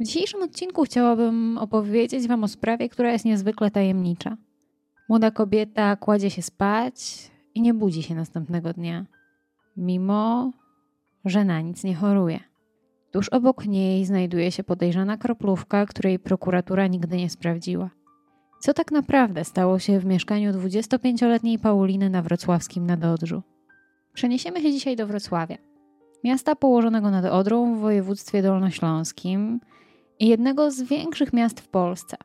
W dzisiejszym odcinku chciałabym opowiedzieć Wam o sprawie, która jest niezwykle tajemnicza. Młoda kobieta kładzie się spać i nie budzi się następnego dnia, mimo że na nic nie choruje. Tuż obok niej znajduje się podejrzana kroplówka, której prokuratura nigdy nie sprawdziła. Co tak naprawdę stało się w mieszkaniu 25-letniej Pauliny na wrocławskim Nadodrzu? Przeniesiemy się dzisiaj do Wrocławia, miasta położonego nad Odrą w województwie dolnośląskim jednego z większych miast w Polsce.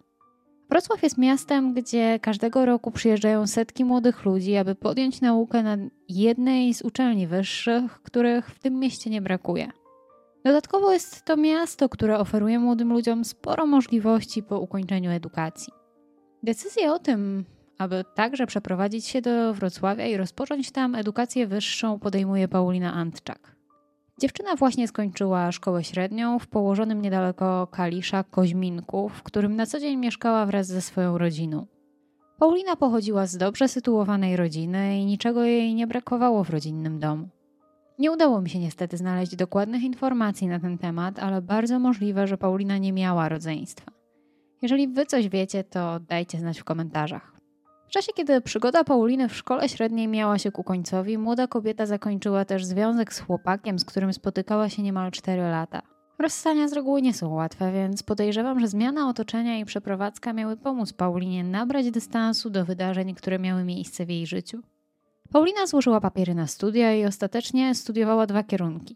Wrocław jest miastem, gdzie każdego roku przyjeżdżają setki młodych ludzi, aby podjąć naukę na jednej z uczelni wyższych, których w tym mieście nie brakuje. Dodatkowo jest to miasto, które oferuje młodym ludziom sporo możliwości po ukończeniu edukacji. Decyzję o tym, aby także przeprowadzić się do Wrocławia i rozpocząć tam edukację wyższą, podejmuje Paulina Antczak. Dziewczyna właśnie skończyła szkołę średnią w położonym niedaleko Kalisza Koźminku, w którym na co dzień mieszkała wraz ze swoją rodziną. Paulina pochodziła z dobrze sytuowanej rodziny i niczego jej nie brakowało w rodzinnym domu. Nie udało mi się niestety znaleźć dokładnych informacji na ten temat, ale bardzo możliwe, że Paulina nie miała rodzeństwa. Jeżeli wy coś wiecie, to dajcie znać w komentarzach. W czasie, kiedy przygoda Pauliny w szkole średniej miała się ku końcowi, młoda kobieta zakończyła też związek z chłopakiem, z którym spotykała się niemal 4 lata. Rozstania z reguły nie są łatwe, więc podejrzewam, że zmiana otoczenia i przeprowadzka miały pomóc Paulinie nabrać dystansu do wydarzeń, które miały miejsce w jej życiu. Paulina złożyła papiery na studia i ostatecznie studiowała dwa kierunki: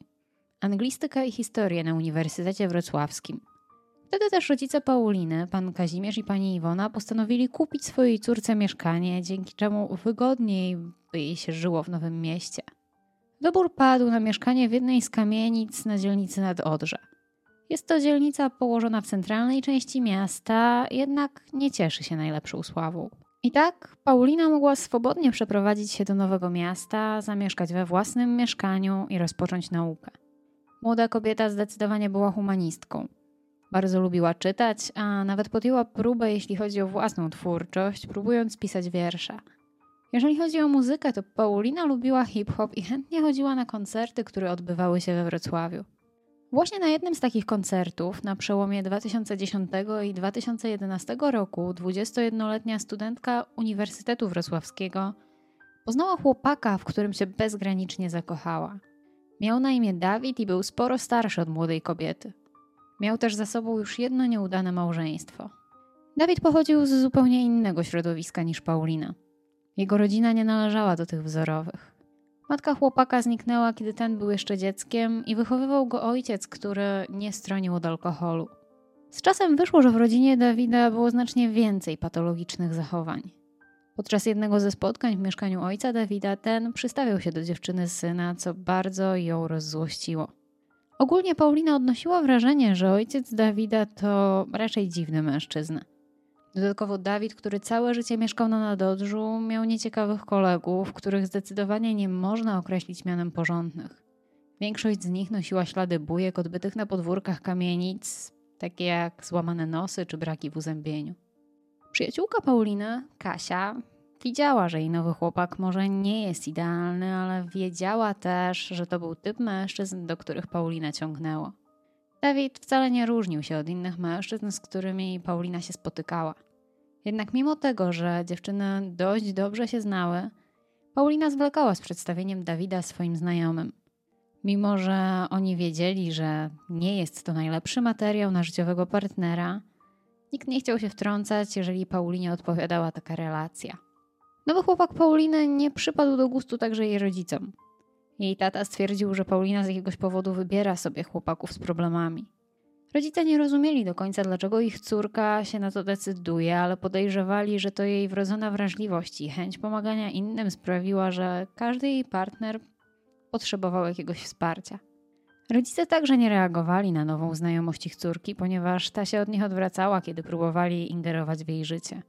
anglistykę i historię na Uniwersytecie Wrocławskim. Wtedy też rodzice Pauliny, pan Kazimierz i pani Iwona, postanowili kupić swojej córce mieszkanie, dzięki czemu wygodniej jej się żyło w nowym mieście. Dobór padł na mieszkanie w jednej z kamienic na dzielnicy nad Odrze. Jest to dzielnica położona w centralnej części miasta, jednak nie cieszy się najlepszą sławą. I tak Paulina mogła swobodnie przeprowadzić się do nowego miasta, zamieszkać we własnym mieszkaniu i rozpocząć naukę. Młoda kobieta zdecydowanie była humanistką. Bardzo lubiła czytać, a nawet podjęła próbę, jeśli chodzi o własną twórczość, próbując pisać wiersze. Jeżeli chodzi o muzykę, to Paulina lubiła hip-hop i chętnie chodziła na koncerty, które odbywały się we Wrocławiu. Właśnie na jednym z takich koncertów, na przełomie 2010 i 2011 roku, 21-letnia studentka Uniwersytetu Wrocławskiego poznała chłopaka, w którym się bezgranicznie zakochała. Miał na imię Dawid i był sporo starszy od młodej kobiety. Miał też za sobą już jedno nieudane małżeństwo. Dawid pochodził z zupełnie innego środowiska niż Paulina. Jego rodzina nie należała do tych wzorowych. Matka chłopaka zniknęła, kiedy ten był jeszcze dzieckiem i wychowywał go ojciec, który nie stronił od alkoholu. Z czasem wyszło, że w rodzinie Dawida było znacznie więcej patologicznych zachowań. Podczas jednego ze spotkań w mieszkaniu ojca Dawida ten przystawiał się do dziewczyny syna, co bardzo ją rozzłościło. Ogólnie Paulina odnosiła wrażenie, że ojciec Dawida to raczej dziwny mężczyzna. Dodatkowo Dawid, który całe życie mieszkał na Nadodrzu, miał nieciekawych kolegów, których zdecydowanie nie można określić mianem porządnych. Większość z nich nosiła ślady bujek odbytych na podwórkach kamienic, takie jak złamane nosy czy braki w uzębieniu. Przyjaciółka Pauliny, Kasia, widziała, że jej nowy chłopak może nie jest idealny, ale wiedziała też, że to był typ mężczyzn, do których Paulina ciągnęło. Dawid wcale nie różnił się od innych mężczyzn, z którymi Paulina się spotykała. Jednak mimo tego, że dziewczyny dość dobrze się znały, Paulina zwlekała z przedstawieniem Dawida swoim znajomym. Mimo, że oni wiedzieli, że nie jest to najlepszy materiał na życiowego partnera, nikt nie chciał się wtrącać, jeżeli Paulinie odpowiadała taka relacja. Nowy chłopak Pauliny nie przypadł do gustu także jej rodzicom. Jej tata stwierdził, że Paulina z jakiegoś powodu wybiera sobie chłopaków z problemami. Rodzice nie rozumieli do końca, dlaczego ich córka się na to decyduje, ale podejrzewali, że to jej wrodzona wrażliwość i chęć pomagania innym sprawiła, że każdy jej partner potrzebował jakiegoś wsparcia. Rodzice także nie reagowali na nową znajomość ich córki, ponieważ ta się od nich odwracała, kiedy próbowali ingerować w jej życie.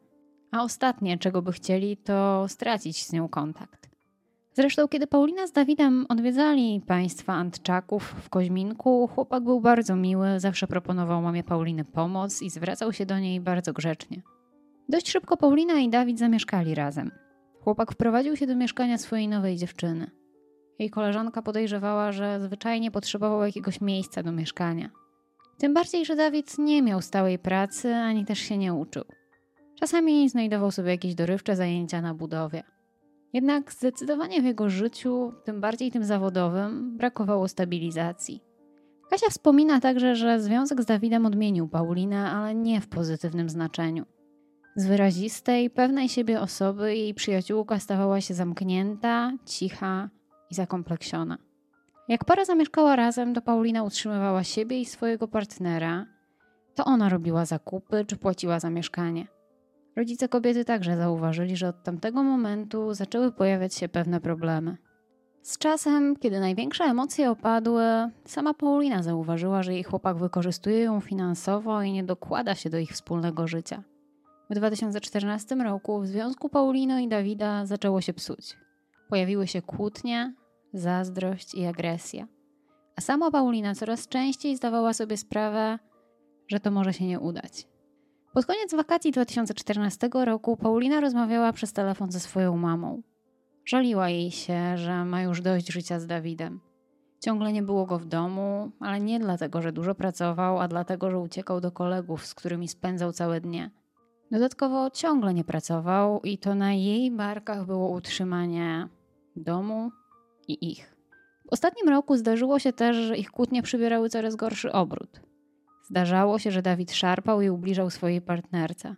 A ostatnie, czego by chcieli, to stracić z nią kontakt. Zresztą, kiedy Paulina z Dawidem odwiedzali państwa Antczaków w Koźminku, chłopak był bardzo miły, zawsze proponował mamie Pauliny pomoc i zwracał się do niej bardzo grzecznie. Dość szybko Paulina i Dawid zamieszkali razem. Chłopak wprowadził się do mieszkania swojej nowej dziewczyny. Jej koleżanka podejrzewała, że zwyczajnie potrzebował jakiegoś miejsca do mieszkania. Tym bardziej, że Dawid nie miał stałej pracy ani też się nie uczył. Czasami znajdował sobie jakieś dorywcze zajęcia na budowie. Jednak zdecydowanie w jego życiu, tym bardziej tym zawodowym, brakowało stabilizacji. Kasia wspomina także, że związek z Dawidem odmienił Paulinę, ale nie w pozytywnym znaczeniu. Z wyrazistej, pewnej siebie osoby jej przyjaciółka stawała się zamknięta, cicha i zakompleksiona. Jak para zamieszkała razem, to Paulina utrzymywała siebie i swojego partnera. To ona robiła zakupy czy płaciła za mieszkanie. Rodzice kobiety także zauważyli, że od tamtego momentu zaczęły pojawiać się pewne problemy. Z czasem, kiedy największe emocje opadły, sama Paulina zauważyła, że jej chłopak wykorzystuje ją finansowo i nie dokłada się do ich wspólnego życia. W 2014 roku w związku Paulino i Dawida zaczęło się psuć. Pojawiły się kłótnie, zazdrość i agresja. A sama Paulina coraz częściej zdawała sobie sprawę, że to może się nie udać. Pod koniec wakacji 2014 roku Paulina rozmawiała przez telefon ze swoją mamą. Żaliła jej się, że ma już dość życia z Dawidem. Ciągle nie było go w domu, ale nie dlatego, że dużo pracował, a dlatego, że uciekał do kolegów, z którymi spędzał całe dnie. Dodatkowo ciągle nie pracował i to na jej barkach było utrzymanie domu i ich. W ostatnim roku zdarzyło się też, że ich kłótnie przybierały coraz gorszy obrót. Zdarzało się, że Dawid szarpał i ubliżał swojej partnerce.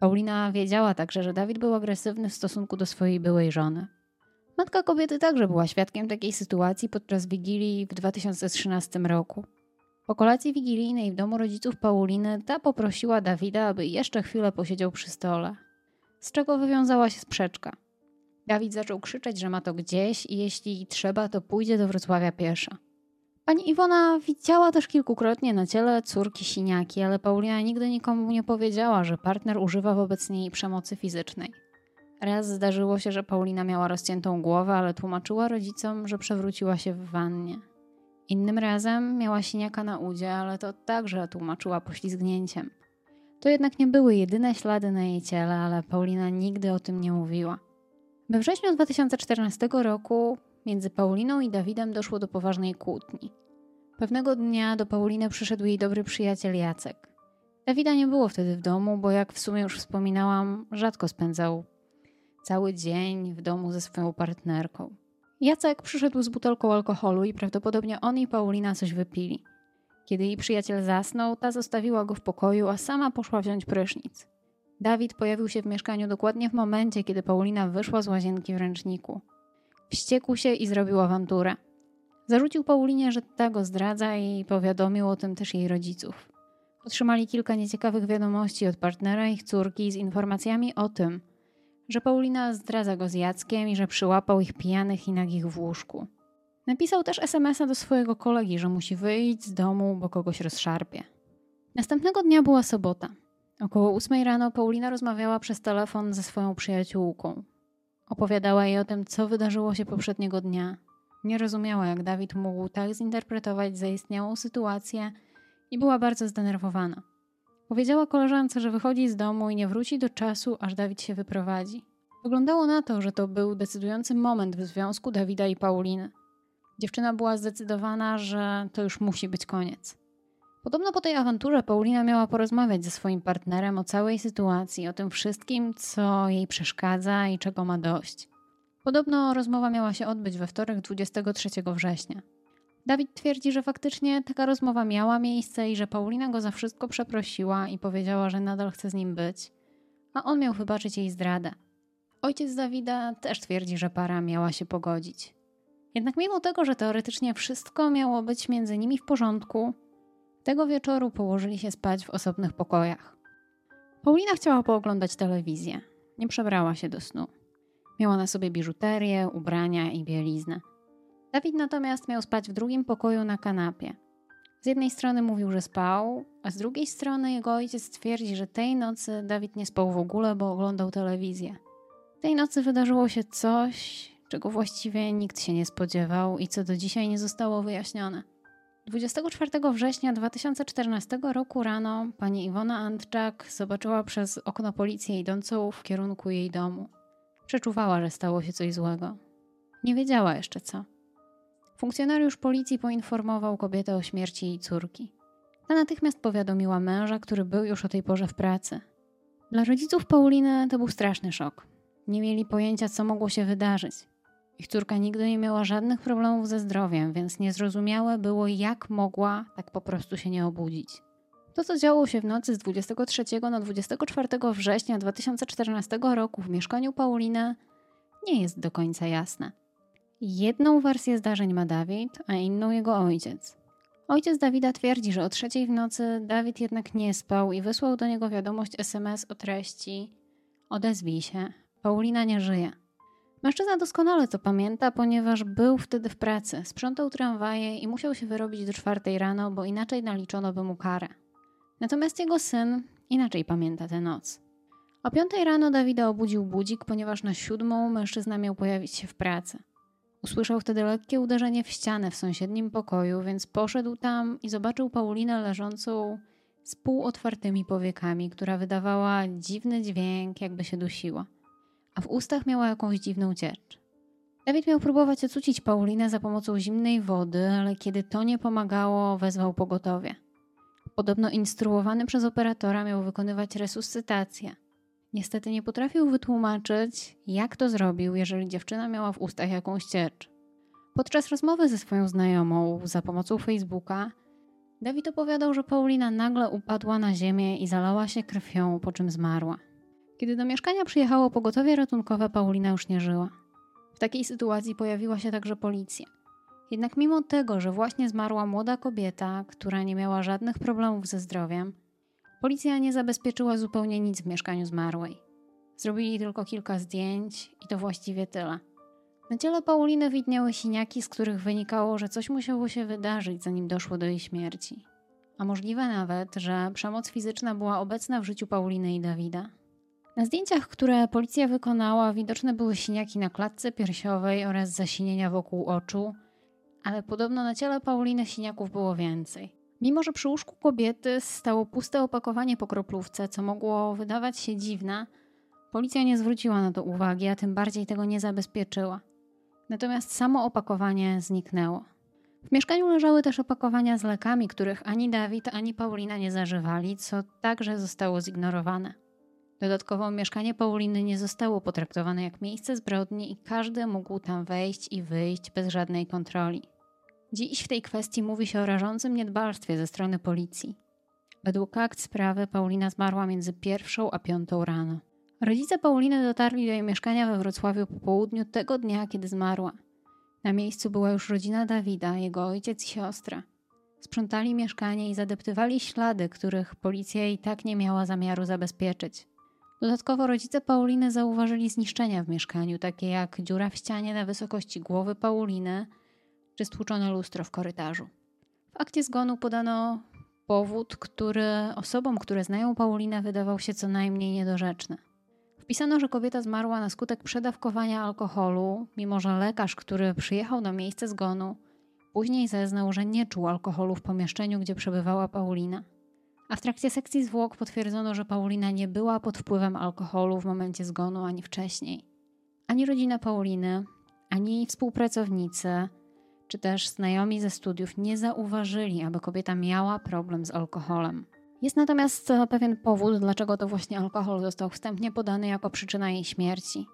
Paulina wiedziała także, że Dawid był agresywny w stosunku do swojej byłej żony. Matka kobiety także była świadkiem takiej sytuacji podczas wigilii w 2013 roku. Po kolacji wigilijnej w domu rodziców Pauliny ta poprosiła Dawida, aby jeszcze chwilę posiedział przy stole. Z czego wywiązała się sprzeczka. Dawid zaczął krzyczeć, że ma to gdzieś i jeśli trzeba, to pójdzie do Wrocławia pieszo. Pani Iwona widziała też kilkukrotnie na ciele córki siniaki, ale Paulina nigdy nikomu nie powiedziała, że partner używa wobec niej przemocy fizycznej. Raz zdarzyło się, że Paulina miała rozciętą głowę, ale tłumaczyła rodzicom, że przewróciła się w wannie. Innym razem miała siniaka na udzie, ale to także tłumaczyła poślizgnięciem. To jednak nie były jedyne ślady na jej ciele, ale Paulina nigdy o tym nie mówiła. We wrześniu 2014 roku między Pauliną i Dawidem doszło do poważnej kłótni. Pewnego dnia do Pauliny przyszedł jej dobry przyjaciel Jacek. Dawida nie było wtedy w domu, bo jak w sumie już wspominałam, rzadko spędzał cały dzień w domu ze swoją partnerką. Jacek przyszedł z butelką alkoholu i prawdopodobnie on i Paulina coś wypili. Kiedy jej przyjaciel zasnął, ta zostawiła go w pokoju, a sama poszła wziąć prysznic. Dawid pojawił się w mieszkaniu dokładnie w momencie, kiedy Paulina wyszła z łazienki w ręczniku. Wściekł się i zrobił awanturę. Zarzucił Paulinie, że ta go zdradza i powiadomił o tym też jej rodziców. Otrzymali kilka nieciekawych wiadomości od partnera ich córki z informacjami o tym, że Paulina zdradza go z Jackiem i że przyłapał ich pijanych i nagich w łóżku. Napisał też SMS-a do swojego kolegi, że musi wyjść z domu, bo kogoś rozszarpie. Następnego dnia była sobota. Około ósmej rano Paulina rozmawiała przez telefon ze swoją przyjaciółką. Opowiadała jej o tym, co wydarzyło się poprzedniego dnia. Nie rozumiała, jak Dawid mógł tak zinterpretować zaistniałą sytuację i była bardzo zdenerwowana. Powiedziała koleżance, że wychodzi z domu i nie wróci do czasu, aż Dawid się wyprowadzi. Wyglądało na to, że to był decydujący moment w związku Dawida i Pauliny. Dziewczyna była zdecydowana, że to już musi być koniec. Podobno po tej awanturze Paulina miała porozmawiać ze swoim partnerem o całej sytuacji, o tym wszystkim, co jej przeszkadza i czego ma dość. Podobno rozmowa miała się odbyć we wtorek 23 września. Dawid twierdzi, że faktycznie taka rozmowa miała miejsce i że Paulina go za wszystko przeprosiła i powiedziała, że nadal chce z nim być, a on miał wybaczyć jej zdradę. Ojciec Dawida też twierdzi, że para miała się pogodzić. Jednak mimo tego, że teoretycznie wszystko miało być między nimi w porządku, tego wieczoru położyli się spać w osobnych pokojach. Paulina chciała pooglądać telewizję. Nie przebrała się do snu. Miała na sobie biżuterię, ubrania i bieliznę. Dawid natomiast miał spać w drugim pokoju na kanapie. Z jednej strony mówił, że spał, a z drugiej strony jego ojciec twierdzi, że tej nocy Dawid nie spał w ogóle, bo oglądał telewizję. Tej nocy wydarzyło się coś, czego właściwie nikt się nie spodziewał i co do dzisiaj nie zostało wyjaśnione. 24 września 2014 roku rano pani Iwona Antczak zobaczyła przez okno policję idącą w kierunku jej domu. Przeczuwała, że stało się coś złego. Nie wiedziała jeszcze co. Funkcjonariusz policji poinformował kobietę o śmierci jej córki. Ta natychmiast powiadomiła męża, który był już o tej porze w pracy. Dla rodziców Pauliny to był straszny szok. Nie mieli pojęcia, co mogło się wydarzyć. Ich córka nigdy nie miała żadnych problemów ze zdrowiem, więc niezrozumiałe było, jak mogła tak po prostu się nie obudzić. To, co działo się w nocy z 23 na 24 września 2014 roku w mieszkaniu Pauliny, nie jest do końca jasne. Jedną wersję zdarzeń ma Dawid, a inną jego ojciec. Ojciec Dawida twierdzi, że o trzeciej w nocy Dawid jednak nie spał i wysłał do niego wiadomość SMS o treści: Odezwij się, Paulina nie żyje. Mężczyzna doskonale to pamięta, ponieważ był wtedy w pracy, sprzątał tramwaje i musiał się wyrobić do czwartej rano, bo inaczej naliczono by mu karę. Natomiast jego syn inaczej pamięta tę noc. O piątej rano Dawida obudził budzik, ponieważ na siódmą mężczyzna miał pojawić się w pracy. Usłyszał wtedy lekkie uderzenie w ścianę w sąsiednim pokoju, więc poszedł tam i zobaczył Paulinę leżącą z półotwartymi powiekami, która wydawała dziwny dźwięk, jakby się dusiła a w ustach miała jakąś dziwną ciecz. Dawid miał próbować ocucić Paulinę za pomocą zimnej wody, ale kiedy to nie pomagało, wezwał pogotowie. Podobno instruowany przez operatora miał wykonywać resuscytację. Niestety nie potrafił wytłumaczyć, jak to zrobił, jeżeli dziewczyna miała w ustach jakąś ciecz. Podczas rozmowy ze swoją znajomą za pomocą Facebooka, Dawid opowiadał, że Paulina nagle upadła na ziemię i zalała się krwią, po czym zmarła. Kiedy do mieszkania przyjechało pogotowie ratunkowe, Paulina już nie żyła. W takiej sytuacji pojawiła się także policja. Jednak mimo tego, że właśnie zmarła młoda kobieta, która nie miała żadnych problemów ze zdrowiem, policja nie zabezpieczyła zupełnie nic w mieszkaniu zmarłej. Zrobili tylko kilka zdjęć i to właściwie tyle. Na ciele Pauliny widniały siniaki, z których wynikało, że coś musiało się wydarzyć, zanim doszło do jej śmierci. A możliwe nawet, że przemoc fizyczna była obecna w życiu Pauliny i Dawida. Na zdjęciach, które policja wykonała, widoczne były siniaki na klatce piersiowej oraz zasinienia wokół oczu, ale podobno na ciele Pauliny siniaków było więcej. Mimo, że przy łóżku kobiety stało puste opakowanie po kroplówce, co mogło wydawać się dziwne, policja nie zwróciła na to uwagi, a tym bardziej tego nie zabezpieczyła. Natomiast samo opakowanie zniknęło. W mieszkaniu leżały też opakowania z lekami, których ani Dawid, ani Paulina nie zażywali, co także zostało zignorowane. Dodatkowo mieszkanie Pauliny nie zostało potraktowane jak miejsce zbrodni i każdy mógł tam wejść i wyjść bez żadnej kontroli. Dziś w tej kwestii mówi się o rażącym niedbalstwie ze strony policji. Według akt sprawy Paulina zmarła między pierwszą a piątą rano. Rodzice Pauliny dotarli do jej mieszkania we Wrocławiu po południu tego dnia, kiedy zmarła. Na miejscu była już rodzina Dawida, jego ojciec i siostra. Sprzątali mieszkanie i zadeptywali ślady, których policja i tak nie miała zamiaru zabezpieczyć. Dodatkowo rodzice Pauliny zauważyli zniszczenia w mieszkaniu, takie jak dziura w ścianie na wysokości głowy Pauliny czy stłuczone lustro w korytarzu. W akcie zgonu podano powód, który osobom, które znają Paulinę, wydawał się co najmniej niedorzeczny. Wpisano, że kobieta zmarła na skutek przedawkowania alkoholu, mimo że lekarz, który przyjechał na miejsce zgonu, później zeznał, że nie czuł alkoholu w pomieszczeniu, gdzie przebywała Paulina. A w trakcie sekcji zwłok potwierdzono, że Paulina nie była pod wpływem alkoholu w momencie zgonu ani wcześniej. Ani rodzina Pauliny, ani jej współpracownicy, czy też znajomi ze studiów nie zauważyli, aby kobieta miała problem z alkoholem. Jest natomiast pewien powód, dlaczego to właśnie alkohol został wstępnie podany jako przyczyna jej śmierci.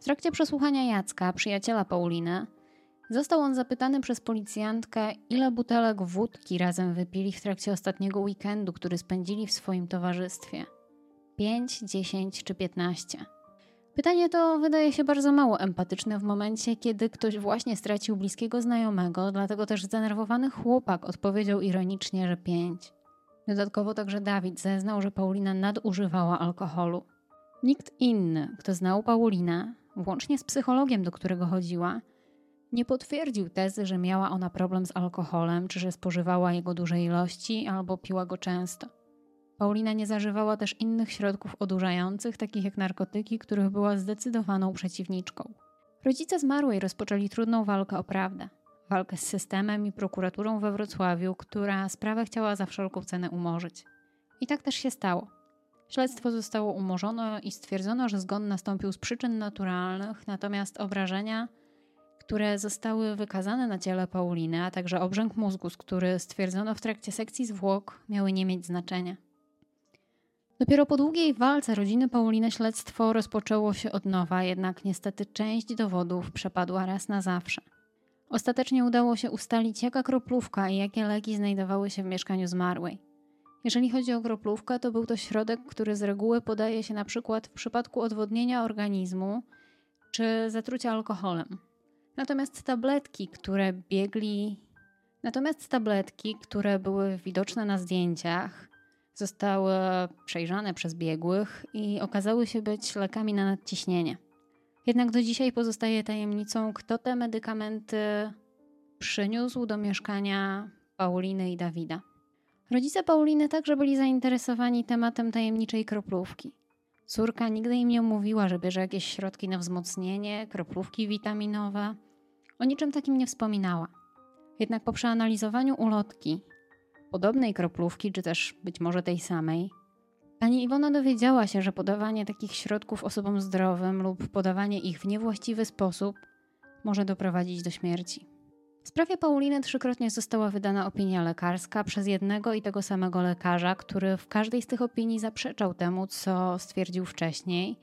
W trakcie przesłuchania Jacka, przyjaciela Pauliny, Został on zapytany przez policjantkę, ile butelek wódki razem wypili w trakcie ostatniego weekendu, który spędzili w swoim towarzystwie. 5, 10 czy 15. Pytanie to wydaje się bardzo mało empatyczne w momencie, kiedy ktoś właśnie stracił bliskiego znajomego, dlatego też zdenerwowany chłopak odpowiedział ironicznie, że 5. Dodatkowo także Dawid zeznał, że Paulina nadużywała alkoholu. Nikt inny, kto znał Paulinę, włącznie z psychologiem, do którego chodziła, Nie potwierdził tezy, że miała ona problem z alkoholem, czy że spożywała jego duże ilości, albo piła go często. Paulina nie zażywała też innych środków odurzających, takich jak narkotyki, których była zdecydowaną przeciwniczką. Rodzice zmarłej rozpoczęli trudną walkę o prawdę. Walkę z systemem i prokuraturą we Wrocławiu, która sprawę chciała za wszelką cenę umorzyć. I tak też się stało. Śledztwo zostało umorzone i stwierdzono, że zgon nastąpił z przyczyn naturalnych, natomiast obrażenia, które zostały wykazane na ciele Pauliny, a także obrzęk mózgu, który stwierdzono w trakcie sekcji zwłok, miały nie mieć znaczenia. Dopiero po długiej walce rodziny Pauliny śledztwo rozpoczęło się od nowa, jednak niestety część dowodów przepadła raz na zawsze. Ostatecznie udało się ustalić, jaka kroplówka i jakie leki znajdowały się w mieszkaniu zmarłej. Jeżeli chodzi o kroplówkę, to był to środek, który z reguły podaje się na przykład w przypadku odwodnienia organizmu czy zatrucia alkoholem. Natomiast tabletki, które biegli, natomiast tabletki, które były widoczne na zdjęciach, zostały przejrzane przez biegłych i okazały się być lekami na nadciśnienie. Jednak do dzisiaj pozostaje tajemnicą, kto te medykamenty przyniósł do mieszkania Pauliny i Dawida. Rodzice Pauliny także byli zainteresowani tematem tajemniczej kroplówki. Córka nigdy im nie mówiła, że bierze jakieś środki na wzmocnienie, kroplówki witaminowe. O niczym takim nie wspominała. Jednak po przeanalizowaniu ulotki, podobnej kroplówki, czy też być może tej samej, pani Iwona dowiedziała się, że podawanie takich środków osobom zdrowym lub podawanie ich w niewłaściwy sposób może doprowadzić do śmierci. W sprawie Pauliny trzykrotnie została wydana opinia lekarska przez jednego i tego samego lekarza, który w każdej z tych opinii zaprzeczał temu, co stwierdził wcześniej,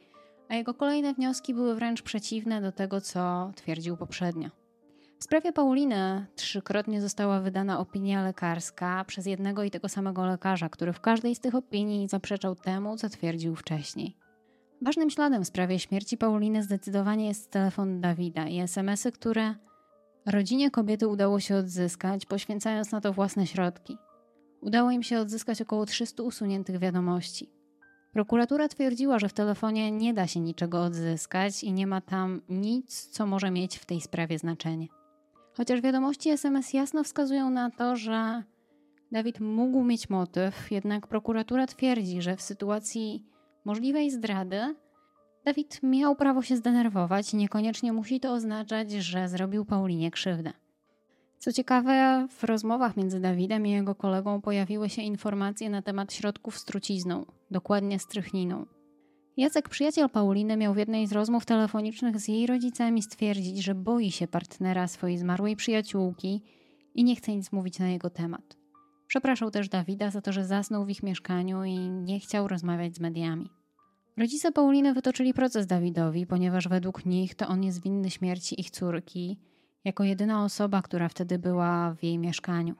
a jego kolejne wnioski były wręcz przeciwne do tego, co twierdził poprzednio. W sprawie Pauliny trzykrotnie została wydana opinia lekarska przez jednego i tego samego lekarza, który w każdej z tych opinii zaprzeczał temu, co twierdził wcześniej. Ważnym śladem w sprawie śmierci Pauliny zdecydowanie jest telefon Dawida i SMSy, które rodzinie kobiety udało się odzyskać, poświęcając na to własne środki. Udało im się odzyskać około 300 usuniętych wiadomości. Prokuratura twierdziła, że w telefonie nie da się niczego odzyskać i nie ma tam nic, co może mieć w tej sprawie znaczenie. Chociaż wiadomości SMS jasno wskazują na to, że Dawid mógł mieć motyw, jednak prokuratura twierdzi, że w sytuacji możliwej zdrady Dawid miał prawo się zdenerwować niekoniecznie musi to oznaczać, że zrobił Paulinie krzywdę. Co ciekawe, w rozmowach między Dawidem i jego kolegą pojawiły się informacje na temat środków z trucizną, dokładnie strychniną. Jacek, przyjaciel Pauliny, miał w jednej z rozmów telefonicznych z jej rodzicami stwierdzić, że boi się partnera swojej zmarłej przyjaciółki i nie chce nic mówić na jego temat. Przepraszał też Dawida za to, że zasnął w ich mieszkaniu i nie chciał rozmawiać z mediami. Rodzice Pauliny wytoczyli proces Dawidowi, ponieważ według nich to on jest winny śmierci ich córki, jako jedyna osoba, która wtedy była w jej mieszkaniu.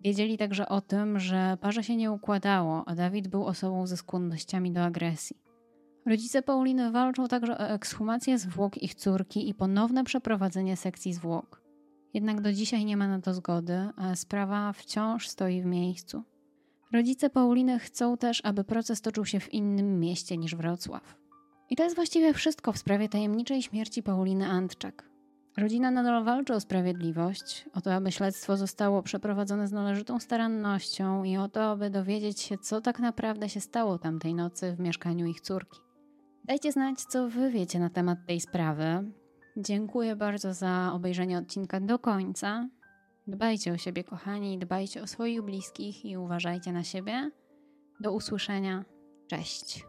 Wiedzieli także o tym, że parze się nie układało, a Dawid był osobą ze skłonnościami do agresji. Rodzice Pauliny walczą także o ekshumację zwłok ich córki i ponowne przeprowadzenie sekcji zwłok. Jednak do dzisiaj nie ma na to zgody, a sprawa wciąż stoi w miejscu. Rodzice Pauliny chcą też, aby proces toczył się w innym mieście niż Wrocław. I to jest właściwie wszystko w sprawie tajemniczej śmierci Pauliny Antczak. Rodzina nadal walczy o sprawiedliwość, o to, aby śledztwo zostało przeprowadzone z należytą starannością i o to, aby dowiedzieć się, co tak naprawdę się stało tamtej nocy w mieszkaniu ich córki. Dajcie znać, co wy wiecie na temat tej sprawy. Dziękuję bardzo za obejrzenie odcinka do końca. Dbajcie o siebie, kochani, dbajcie o swoich bliskich i uważajcie na siebie. Do usłyszenia. Cześć.